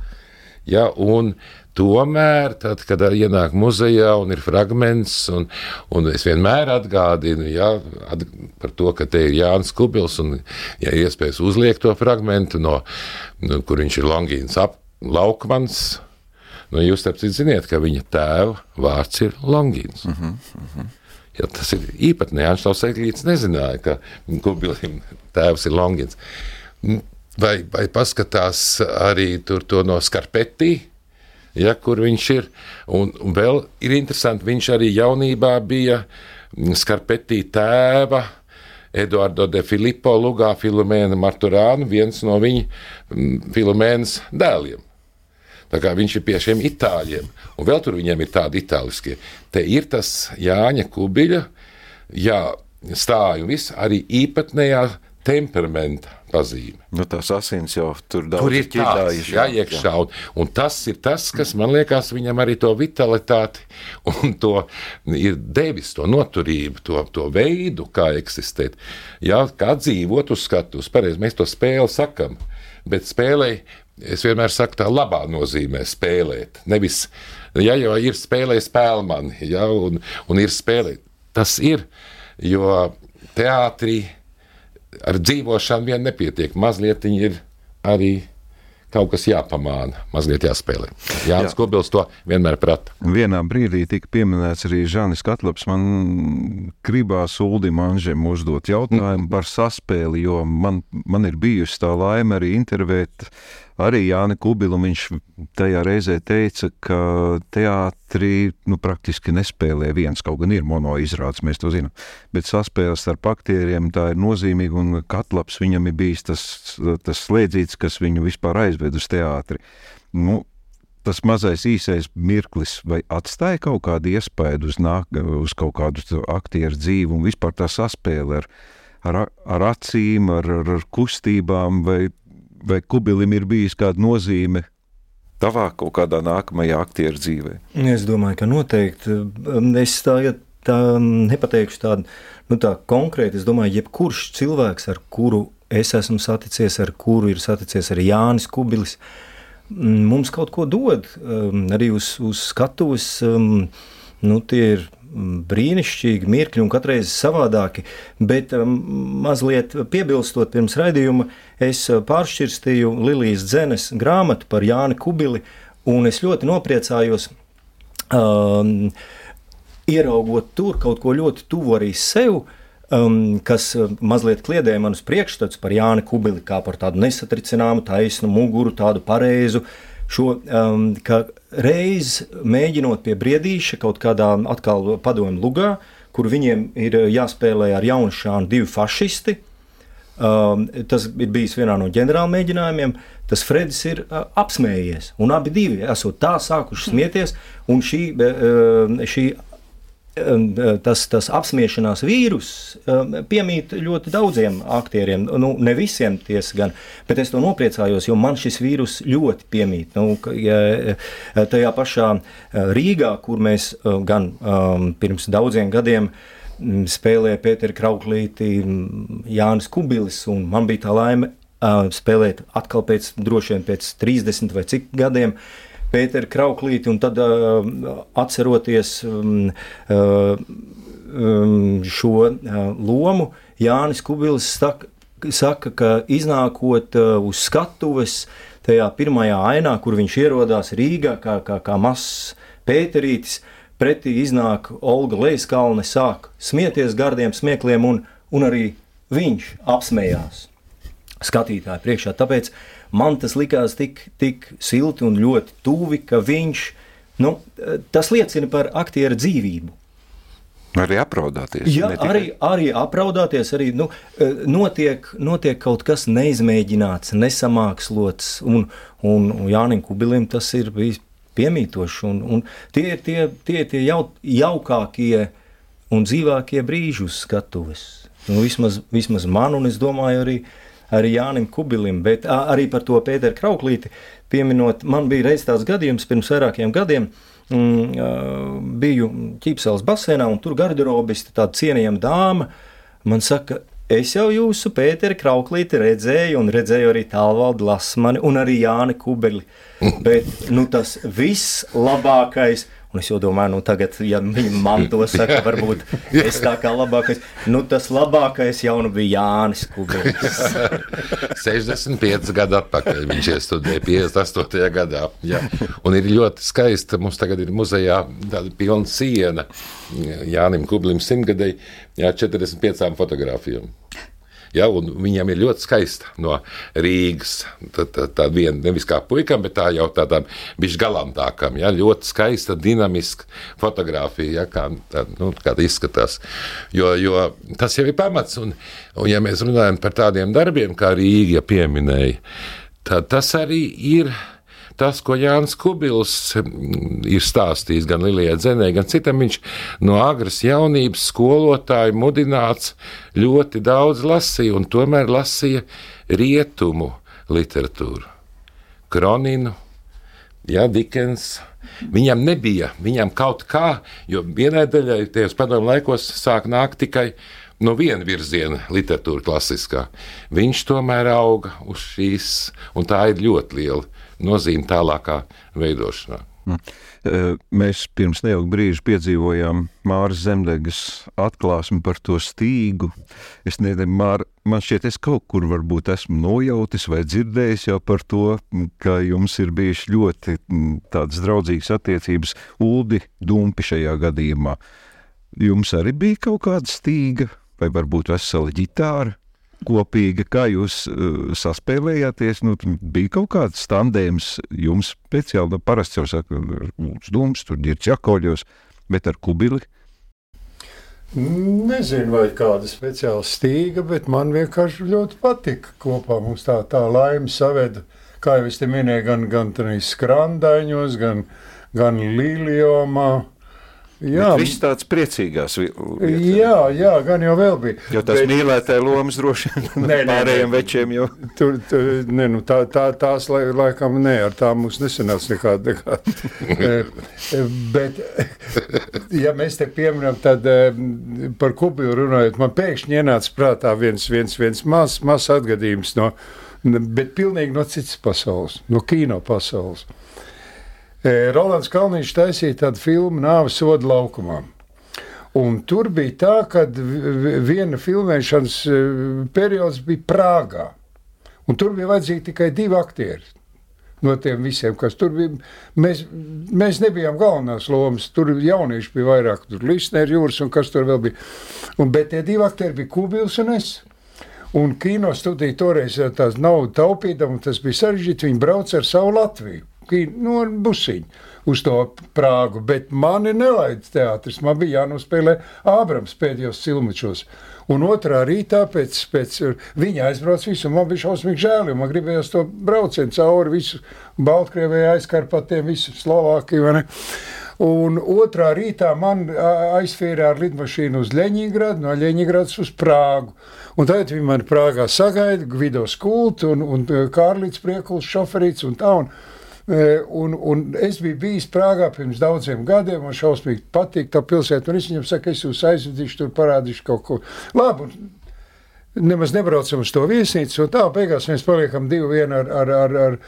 Ja, un tomēr, tad, kad ienāk muzejā un ir fragments, un, un es vienmēr atgādinu ja, at, par to, ka te ir Jānis Kubils, un, ja iespējas uzliekt to fragmentu, no, no, kur viņš ir Longīns ap, Laukmans, nu, jūs taču ziniet, ka viņa tēva vārds ir Longīns. Uh -huh, uh -huh. Ja, tas ir īpatnēji. Anšlaus Eglīts nezināja, ka Kubilim tēvs ir Longins. Vai, vai paskatās arī tur to no Skarpetī, ja, kur viņš ir. Un, un vēl ir interesanti, viņš arī jaunībā bija Skarpetī tēva. Eduardo de Filippo, Lugā, Filomēna Marturāna, viens no viņa Filomēnas dēliem. Viņš ir pie šiem itāļiem, un vēl tur viņiem ir tādi itāliskie. Te ir tas Jāņa Kubiļa, jā, stāju un viss arī īpatnējā temperamenta pazīme. Nu, tās asins jau tur daudz Tur ir tāds jā, iekšā, un, un tas ir tas, kas man liekas, viņam arī to vitalitāti un to ir devis, to noturību, to, to veidu, kā eksistēt. Jā, kā dzīvot uz skatuves, pareizi mēs to spēli sakam, bet spēlē, es vienmēr saku tā labā nozīmē spēlēt, nevis, ja jau ir spēlē spēlmani, ja, un, un ir spēlēt, tas ir, jo teātrī ar dzīvošanu vien nepietiek. Mazliet ir arī kaut kas jāpamāna, mazliet jāspēlē. Jānis Jā. Kubils to vienmēr prata. Vienā brīdī tika pieminēts arī Žanis Katlaps. Man gribās Uldim Anžem uzdot jautājumu mm. par saspēli, jo man, man ir bijusi tā laime arī intervēt arī Jāni Kubilu. Viņš tajā reizē teica, ka teātrī nu, praktiski nespēlē viens, kaut gan ir monoizrādes, mēs to zinām. Bet saspēles ar aktieriem tā ir nozīmīga, un Katlaps viņam ir bijis tas, tas slēdzīts, kas viņu vispār aizved uz teātri. Nu, tas mazais īsais mirklis, vai atstāja kaut kādu iespaidu uz, nāk, uz kaut kādu aktieru dzīvi un vispār tā saspēle ar, ar, ar acīm, ar, ar kustībām, vai, vai kubilim ir bijis kāda nozīme tavā kaut kādā nākamajā aktieru dzīvē? Es domāju, ka noteikti. Es tā, tā nepateikšu tādu nu, tā konkrēti. Es domāju, jebkurš cilvēks, ar kuru es esmu saticies, ar kuru ir saticies arī Jānis Kubilis, mums kaut ko dod arī uz, uz skatuves. Nu, tie ir brīnišķīgi mirkļi un katreiz savādāki, bet um, mazliet piebilstot pirms raidījuma, es pāršķirstīju Lilijas Dzenes grāmatu par Jāni Kubili, un es ļoti nopriecājos, um, ieraugot tur kaut ko ļoti tuvu arī sev, um, kas mazliet kliedēja manus priekšstats par Jāni Kubili kā par tādu nesatricināmu, taisnu muguru, tādu pareizu, šo, um, ka reiz mēģinot pie briedīša kaut kādā atkal padomu lugā, kur viņiem ir jāspēlē ar jaunšānu divi fašisti. Um, tas ir bijis vienā no ģenerāla mēģinājumiem. Tas Fredis ir uh, apsmējies, un abi divi esot tā sākuši smieties, un šī, uh, šī tas, tas apspiešanās vīrus piemīt ļoti daudziem aktieriem. Nu, ne visiem tiesa gan, bet es to nopriecājos, jo man šis vīrus ļoti piemīt. Nu, ja, tajā pašā Rīgā, kur mēs gan um, pirms daudziem gadiem spēlēja Pēteri Krauklīti, Jānis Kubilis, un man bija tā laime uh, spēlēt atkal pēc droši vien pēc 30 vai cik gadiem. Uh, Pēteru Krauklīti, un tad uh, atceroties um, uh, um, šo uh, lomu, Jānis Kubilis saka, saka ka iznākot uh, uz skatuves, tajā pirmajā ainā, kur viņš ierodās Rīgā, kā, kā, kā mazs Pēterītis, pretī iznāk Olga Leiskalne, sāk smieties gardiem smiekliem, un, un arī viņš apsmējās skatītāju priekšā. Tāpēc man tas likās tik, tik silti un ļoti tuvi, ka viņš, nu, tas liecina par aktieru dzīvību. Arī apraudāties. Jā, arī, arī apraudāties, arī nu, notiek, notiek kaut kas neizmēģināts, nesamākslots, un, un, un Jānim Kubilim tas ir bijis piemītoši, un, un tie ir tie, tie, tie jau, jaukākie un dzīvākie brīži uz skatuves. Nu, vismaz, vismaz man, un es domāju arī, arī Jānim Kubilim, bet arī par to Pēteru Krauklīti pieminot, man bija reiz tāds gadījums pirms vairākiem gadiem, mm, biju ķīpseles basēnā, un tur garderobiste, tāda cienījama dāma, man saka, es jau jūsu Pēteri Krauklīti redzēju, un redzēju arī Tālvaldu Lasmani un arī Jāni Kubeli. Bet nu, tas viss labākais – Un es jau domāju, nu, tagad, ja viņi man to saka, varbūt es tā kā labākais. Nu, tas labākais jau nu bija Jānis Kubis. 65 gadu atpakaļ viņš iestudēja 58. gadā. Jā. Un ir ļoti skaisti, mums tagad ir muzejā tāda pilna siena Jānim Kublim simtgadēji, jā, 45 fotografijām. Ja, viņam ir ļoti skaista no Rīgas. Tā, tā, tā viena nevis kā puikam, bet tā jau tādam bišķi galantākam. Ja, ļoti skaista, dinamiska fotografija, ja, kā, tā, nu, kā tā izskatās. Jo, jo tas jau ir pamats. Un, un ja mēs runājam par tādiem darbiem, kā Rīga pieminēja, tad tas arī ir tas, ko Jānis Kubils mm, ir stāstījis gan Lilijai Dzenē, gan citam, viņš no agras jaunības skolotāju mudināts ļoti daudz lasīja, un tomēr lasīja rietumu literatūru. Kroninu, ja, Dikens. Viņam nebija, viņam kaut kā, jo vienai daļai tajos padomu laikos sāk nākt tikai no viena virziena literatūra klasiskā. Viņš tomēr auga uz šīs, un tā ir ļoti liela nozīme tālākā veidošanā. Mm. Mēs pirms neilga brīža piedzīvojām Māras Zemdegas atklāsmi par to stīgu. Es nezinu, Māra, man šķiet, es kaut kur varbūt esmu nojautis vai dzirdējis jau par to, ka jums ir bijušas ļoti tādas draudzīgas attiecības Uldi Dumpi šajā gadījumā. Jums arī bija kaut kāda stīga vai varbūt vesela ģitāra? Kopīga, kā jūs uh, saspēlējāties. Nu, bija kaut kāds tandēms jums speciāli, nu, parasti jau saka, uz dūmus, tur ir ķakoļos, bet ar kubili. Nezinu, vai kāda speciāla stīga, bet man vienkārši ļoti patika kopā. Mums tā, tā laime saveda, kā jau es te minēju, gan, gan skrandaiņos, gan, gan līlijomā. Jā, viss tāds priecīgās vietā. Jā, jā, gan jau vēl bija. Jo tas bet... mīlētāja lomas droši vien pārējiem večiem jau. Tur, tur, ne, nu, tā, tā, tās lai, laikam nē, ar tām mums nesanāca nekāda. nekāda. Eh, bet, ja mēs te pieminam, tad eh, par kubilu runājot, man pēkšņi ienāca prātā viens, viens, viens mazs maz atgadījums no, bet pilnīgi no citas pasaules, no kino pasaules. Rolands Kalniņš taisīja tādu filmu Nāves soda laukumā. Un tur bija tā, ka viena filmēšanas periods bija Prāgā. Un tur bija vajadzīgi tikai divi aktieri. No tiem visiem, kas tur bija, mēs, mēs nebijām galvenās lomas. Tur jaunieši bija vairāk, tur Lisners, Jūras un kas tur vēl bija. Un, bet tie divi aktieri bija Kubils un es. Un kino studija toreiz tās naudu taupīdama, un tas bija sarežģīti. Viņi brauca ar savu Latviju nu, busiņu uz to Prāgu, bet mani nelaida teātris. Man bija jānospēlē Ābrams pēdējos cilmučos. Un otrā rītā pēc, pēc viņa aizbrauc visu, man bija šausmīgi žēl, jo man gribējās to braucienu cauri visu Baltkrievijai, aizkarpatiem, visu Slovākiju. Un otrā rītā man aizfēra ar lidmašīnu uz Leņņģerādu, no Leņņģerādas uz Prāgu. Un tagad viņi man Prāgā sagaida, Gvido Skultu un, un Kārlīts Priekuls šoferīts un tā. Un, Un, un es biju bijis Prāgā pirms daudziem gadiem, man šausmīgi patīk tā pilsēta. Es viņam saku, es jūs aizvedīšu, tur parādīšu kaut ko labu. Nemaz nebraucam uz to viesnīcu, un tā beigās mēs paliekam divi vieni ar, ar, ar, ar,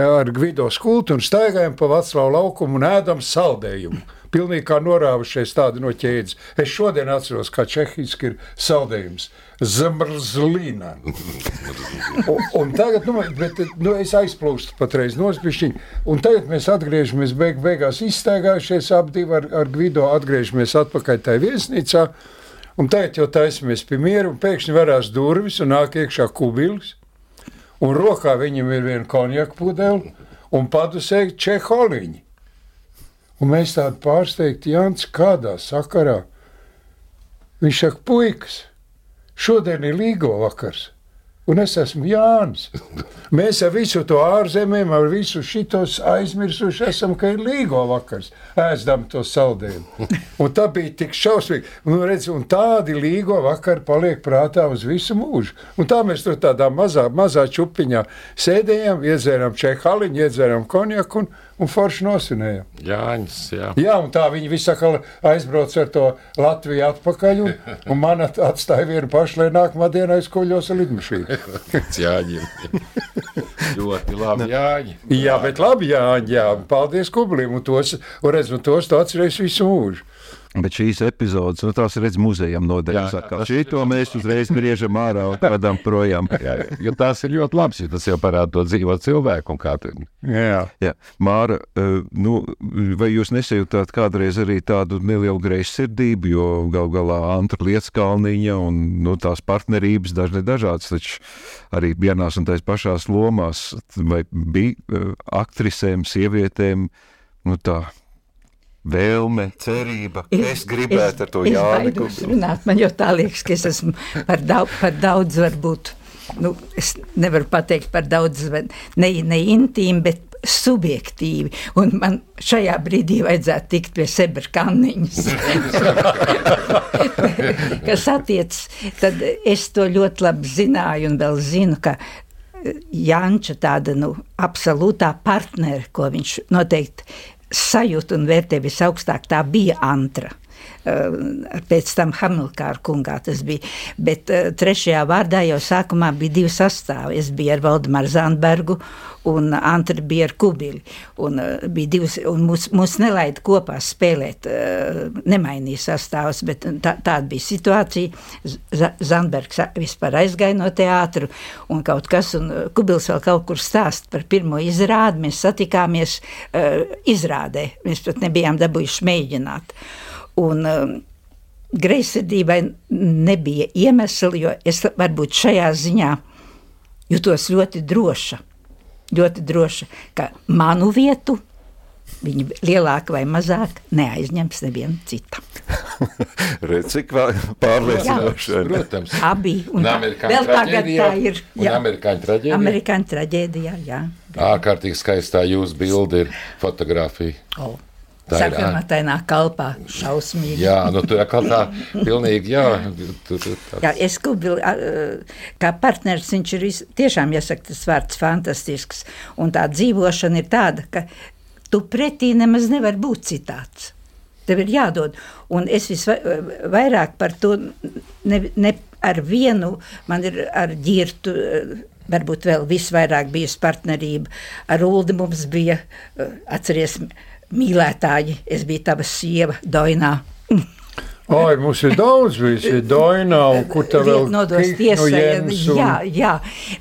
ar Gvido skultu un staigājam pa Vaclavu laukumu un ēdam saldējumu pilnīgi kā norāvušies tādi no ķēdes. Es šodien atceros, kā čehiski ir saldējums. Zemrzlīna. un, un tagad, nu, bet, nu, es aizplūstu patreiz nospišķiņu, un tagad mēs atgriežamies beig, beigās izstaigājušies ap divu ar, ar Gvido, atgriežamies atpakaļ tajā viesnīcā, un tagad jau taisamies pie miera, un pēkšņi varās durvis un nāk iekšā kubilis. un rokā viņam ir viena konjaka pudele un padusē čeholiņi. Un mēs tādu pārsteigti, Jānis, kādā sakarā. Viņš saka, puikas, šodien ir līgo vakars. Un es esmu Jānis. Mēs ar visu to ārzemēm, ar visu šitos aizmirsuši esam, ka ir līgo vakars. Ēstam to saldējumu. Un tā bija tik šausmīgi. Un, redz, un tādi līgo vakari paliek prātā uz visu mūžu. Un tā mēs tur tādā mazā, mazā čupiņā sēdējām, iedzērām čehaliņu, iedzērām konjaku un, un forši nosinējām. Jāņas, jā. Jā, un tā viņi visi atkal aizbrauc ar to Latviju atpakaļ, un, un man at- atstāja vienu pašu, lai nākamā dienā aizkuļos ar lidmašīnu. Jāņem. Ļoti labi. Jāņi. Jā, bet labi, jā, jā paldies Kublim, un tos, un redz, un tos tu atceries visu mūžu. Bet šīs epizodes, nu, tās redz muzejam nodeļas. Tas- Šito mēs uzreiz griežam ārā un vedam projām. Jā, jo tās ir ļoti labas, jo tas jau parāda to dzīvo cilvēku un kā tu. Jā. Jā, Māra, eh, nu, vai jūs nesajūtāt kādreiz arī tādu nelielu greizsirdību, jo gal galā Antra Lietskalniņa un nu, tās partnerības dažne dažādas, taču arī vienās un tais pašās lomās, vai bija eh, aktrisēm, sievietēm, nu tā vēlme, cerība, ka es gribētu ar to es Jāni baidos Kubilu. runāt. Man jau tā liekas, ka es esmu par, daudz, par daudz, varbūt. Nu, es nevaru pateikt par daudz, bet ne, ne intīmi, bet subjektīvi. Un man šajā brīdī vajadzētu tikt pie sebra kanniņas. Kas attiecas, tad es to ļoti labi zināju un vēl zinu, ka eh, Janča tāda nu, absolūtā partnere, ko viņš noteikti sajūta un vērtē visaugstāk, tā bija Antra. Uh, Pēc tam Hamilkāra kungā tas bija. Bet uh, trešajā vārdā jau sākumā bija divi sastāvi. Es biju ar Valdemāru Zandbergu un Antra bija ar Kubili. Un, uh, bija divas, un mūs, mūs nelaida kopā spēlēt, nemainīja sastāvus, bet tā, tāda bija situācija. Zandbergs vispār aizgāja no teātru un kaut kas, un Kubils vēl kaut kur stāst par pirmo izrādi. Mēs satikāmies izrādē, mēs pat nebijām dabūjuši mēģināt. Un, um, Greizsirdībai nebija iemesli, jo es varbūt šajā ziņā jutos ļoti droša. Ļoti droša, ka manu vietu viņi lielāka vai mazāka neaizņems neviena cita. Redz, cik pārliecinoši. Protams. Abi. Un amerikāņu vēl tagad tā ir. Un amerikāņu traģēdijā. Amerikāņu traģēdijā, jā. Ārkārtīgi skaistā jūsu bilde ir fotografija. Oh. Tā Sarkanatainā kalpā šausmīgi. Jā, nu tur atkal tā pilnīgi, jā. Tur, tur, tā. Jā, es Kubili, kā partneris, viņš ir vis, tiešām, jāsaka, tas vārds fantastisks. Un tā dzīvošana ir tāda, ka tu pretī nemaz nevar būt citāds. Tev ir jādod. Un es visvairāk par to ne, ne ar vienu, man ir ar ģirtu. Varbūt vēl visvairāk bijusi partnerība. Ar Ulu mums bija, atceries, mīlētāji. Es biju tava sieva, Doinā. Ai, mums ir daudz, bijis ir Doina, un kur tā vēl nodos tiesai. Un- Jā, jā,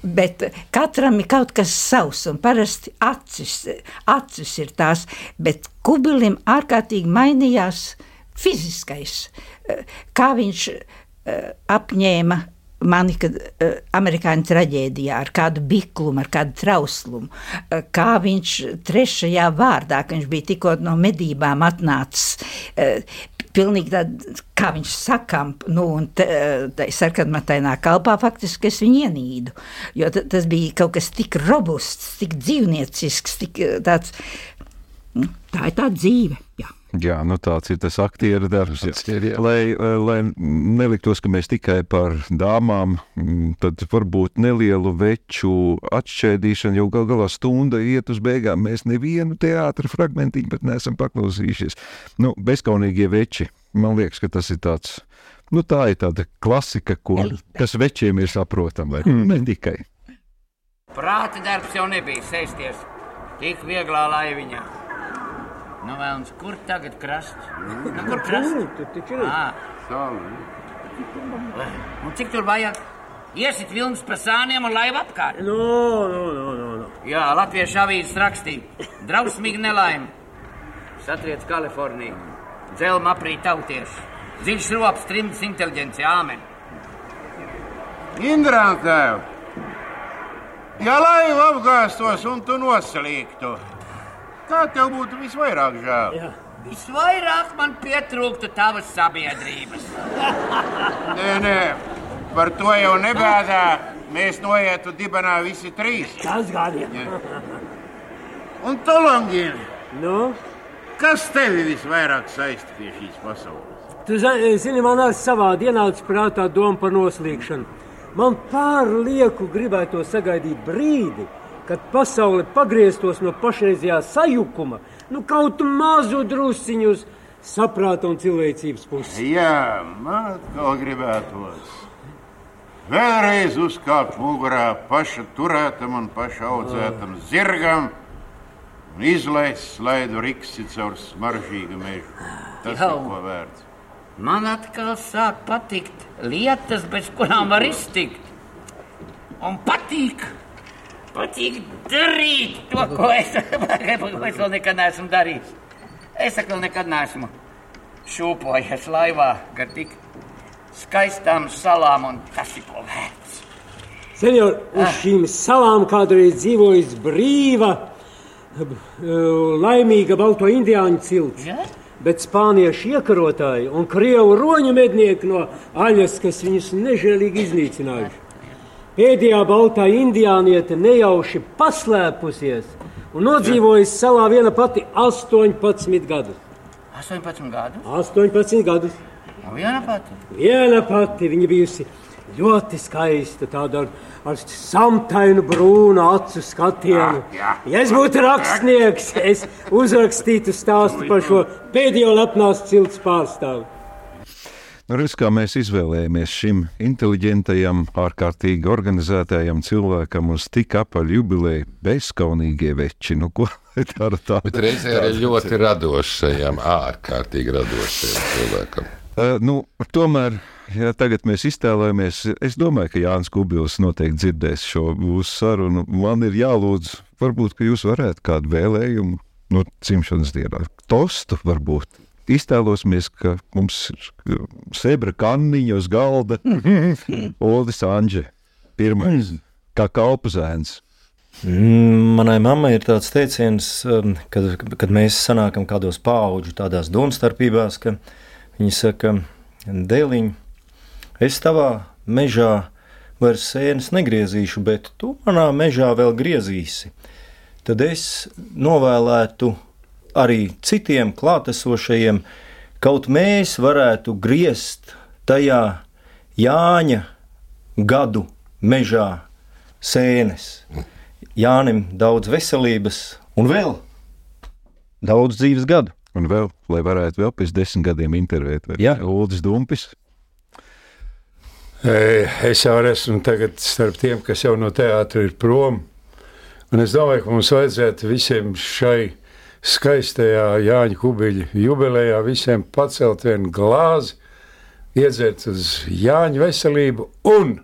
bet katram ir kaut kas savs, un parasti acis, acis ir tās, bet kubilim ārkārtīgi mainījās fiziskais, eh, kā viņš eh, apņēma mani, kad uh, amerikāņu traģēdijā ar kādu biklumu, ar kādu trauslumu, uh, kā viņš trešajā vārdā, ka viņš bija tikko no medībām atnācis, uh, pilnīgi tāda, kā viņš sakām, nu, un sarkanmatainā kalpā faktiski es viņu ienīdu, jo ta- tas bija kaut kas tik robusts, tik dzīvniecisks, tik tāds, nu, tā ir tā dzīve, jā. Jā, nu tāds ir tas aktieru darbs. Ir, jā. lai, lai neliktos, ka mēs tikai par dāmām, mm, tad varbūt nelielu veču atšķēdīšanu, jo gal galā stunda iet uz beigām. Mēs nevienu teātra fragmentiņu pat neesam paklausījušies. Nu, bezkaunīgie veči, man liekas, ka tas ir tāds. Nu, tā ir tāda klasika, ko, kas večiem ir saprotama. Mm. Ne tikai. Prāta darbs jau nebija sēsties tik vieglā laiviņā. Nu, vēlams, kur tagad krasts? Nu, kur krasts? Tur taču ir. Ā. Un cik tur vajag? Iesit vilnis pa sāniem un laiva apkārt. No, no, no, no, no. Jā, Latviešu avīzes rakstīja. Drausmīgi nelaime. Satriec Kaliforniju. Dzelma aprīt tautieši. Dziļš rops, trimds inteliģenci, āmen. Indrāntēv! Ja laiva apgāstos un tu noslīgtu, kā tev būtu visvairāk žēl? Jā. Visvairāk man pietrūktu tavas sabiedrības. Nē, nē, par to jau nebēdā. Mēs noietu dibenā visi trīs. Tas gan ir. Un tu, Langīni, Nu, kas tevi visvairāk saista pie šīs pasaules? tu zi- zini, man arī savādi ienāca prātā doma par noslīgšanu. Man pārlieku gribētu sagaidīt brīdi, kad pasaule pagrieztos no pašreizējā sajukuma, nu kaut mazu drusciņu uz saprāta un cilvēcības pusi. Jā, man atkal gribētos. Vēlreiz uzkāpt mugurā paša turētam un paša audzētam zirgam un izlaist slaidu riksi caur smaržīgu mežu. Tas Jau. ir ko vērts. Man atkal sāk patikt lietas, bez kurām var iztikt. Un patīk, patīk darīt to, ko es, ko es vēl nekad neesmu darījis. Es vēl nekad neesmu šūpojies laivā gar tik skaistām salām, un tas ir ko vērts. Senjor, uz šīm salām kādreiz dzīvojas brīva, eh, laimīga balto indiāņu cilts. Ja? Bet spāniešu iekarotāji un krievu roņu mednieki no aļas, kas viņus nežēlīgi iznīcinājuši. Pēdējā baltā indiāniete nejauši paslēpusies un nodzīvojusi salā viena pati 18 gadus. 18 gadu. 18 gadus. Un viena pati. Viena pati viņa bijusi ļoti skaista, tāda ar, ar samtainu brūnu acu skatienu. Jā, jā. Ja es būtu rakstnieks, es uzrakstītu stāstu par šo pēdējo lepnās cilts pārstāvi. Nu, redz, kā mēs izvēlējāmies šim inteliģentajam, ārkārtīgi organizētajam cilvēkam uz tik apaļu jubileju bezskaunīgie veči. Nu, ko dara tā? Bet reizē arī ļoti radošajam, ārkārtīgi radošajam cilvēkam. Uh, nu, tomēr, ja tagad mēs iztēlojamies, es domāju, ka Jānis Kubils noteikti dzirdēs šo mūsu sarunu. Man ir jālūdz, varbūt, ka jūs varētu kādu vēlējumu no dzimšanas dienā, tostu varbūt. Iztēlosimies, ka mums ir sebra kanniņa uz galda, Olis Anģe, pirmais, kā kalpazēns. Mm, Manai mammai ir tāds teiciens, um, kad, kad mēs sanākam kādos paudžu tādās domstarpībās, ka viņi saka, dēliņ, es tavā mežā vairs sēnes negriezīšu, bet tu manā mežā vēl griezīsi. Tad es novēlētu arī citiem klātesošajiem, kaut mēs varētu griezt tajā Jāņa gadu mežā sēnes. Jānim daudz veselības un vēl daudz dzīves gadu. Un vēl, lai varētu vēl pēc desmit gadiem intervēt, vai Jā. Uldis Dumpis. Es jau esmu tagad starp tiem, kas jau no teātra ir prom. Un es domāju, ka mums vajadzētu visiem šai skaistajā Jāņa Kubiļa jubilejā visiem pacelt vienu glāzi, iedzert uz Jāņa veselību un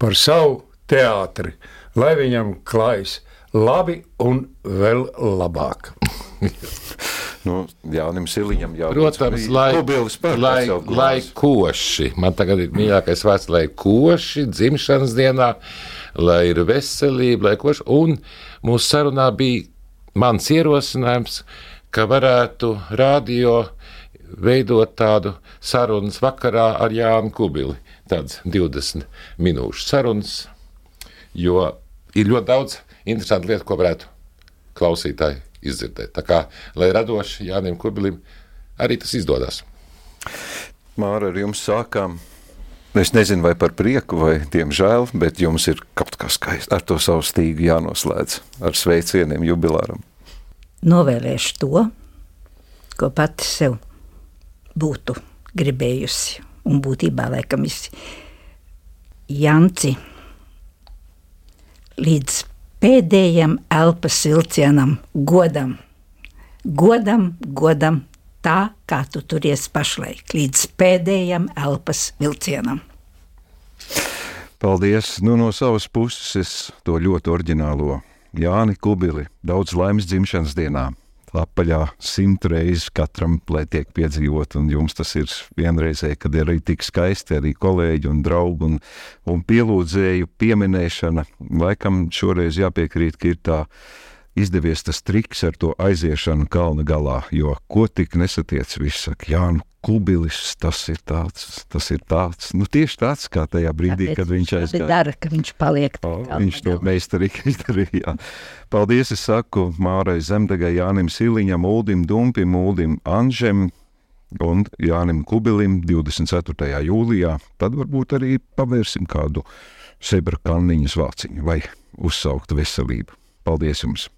par savu teātri, lai viņam klājas labi un vēl labāk. Nu, Jānim Siliņam jau Protams, lai, lai, lai koši. Man tagad ir mīļākais vārds, lai koši dzimšanas dienā, lai ir veselība, lai koši. Un mūsu sarunā bija mans ierosinājums, ka varētu radio veidot tādu sarunas vakarā ar Jānu Kubili. Tāds 20 minūšu sarunas, jo ir ļoti daudz interesantu lietu, ko varētu klausītāji izdzirdēt. Tā kā, lai radoši Jānim Kubilim arī tas izdodas. Māra, ar jums sākām. Es nezinu, vai par prieku, vai diemžēl, bet jums ir kaut kas skaists. Ar to savu stīgu jānoslēdz ar sveicieniem jubilāram. Novēlēšu to, ko pati sev būtu gribējusi. Un būtībā, laikam, visi Janci līdz pēdējam elpas vilcienam, godam, godam, godam, tā kā tu turies pašlaik, līdz pēdējam elpas vilcienam. Paldies! Nu, no savas puses es to ļoti oriģinālo Jāni Kubili daudz laimes dzimšanas dienā, apaļā simt reizes katram, lai tiek piedzīvot, un jums tas ir vienreizē, kad ir arī tik skaisti arī kolēģi un draugi un, un pielūdzēju pieminēšana. Laikam šoreiz jāpiekrīt, ka ir tā izdevies tas triks ar to aiziešanu kalna galā, jo ko tik nesatiec, viss saka, jā, nu, kubilis, tas ir tāds, tas ir tāds, nu tieši tāds, kā tajā brīdī, Tāpēc kad viņš aizgāja. dara, ka viņš paliek. O, viņš to meistarīgi izdarīja. jā. Paldies, es saku Mārai Zemdegai, Jānim Siliņam, Uldim Dumpim, Uldim Anžem un Jānim Kubilim 24. jūlijā. Tad varbūt arī pavērsim kādu sebra kanniņas vāciņu vai uzsaukt veselību. Paldies jums!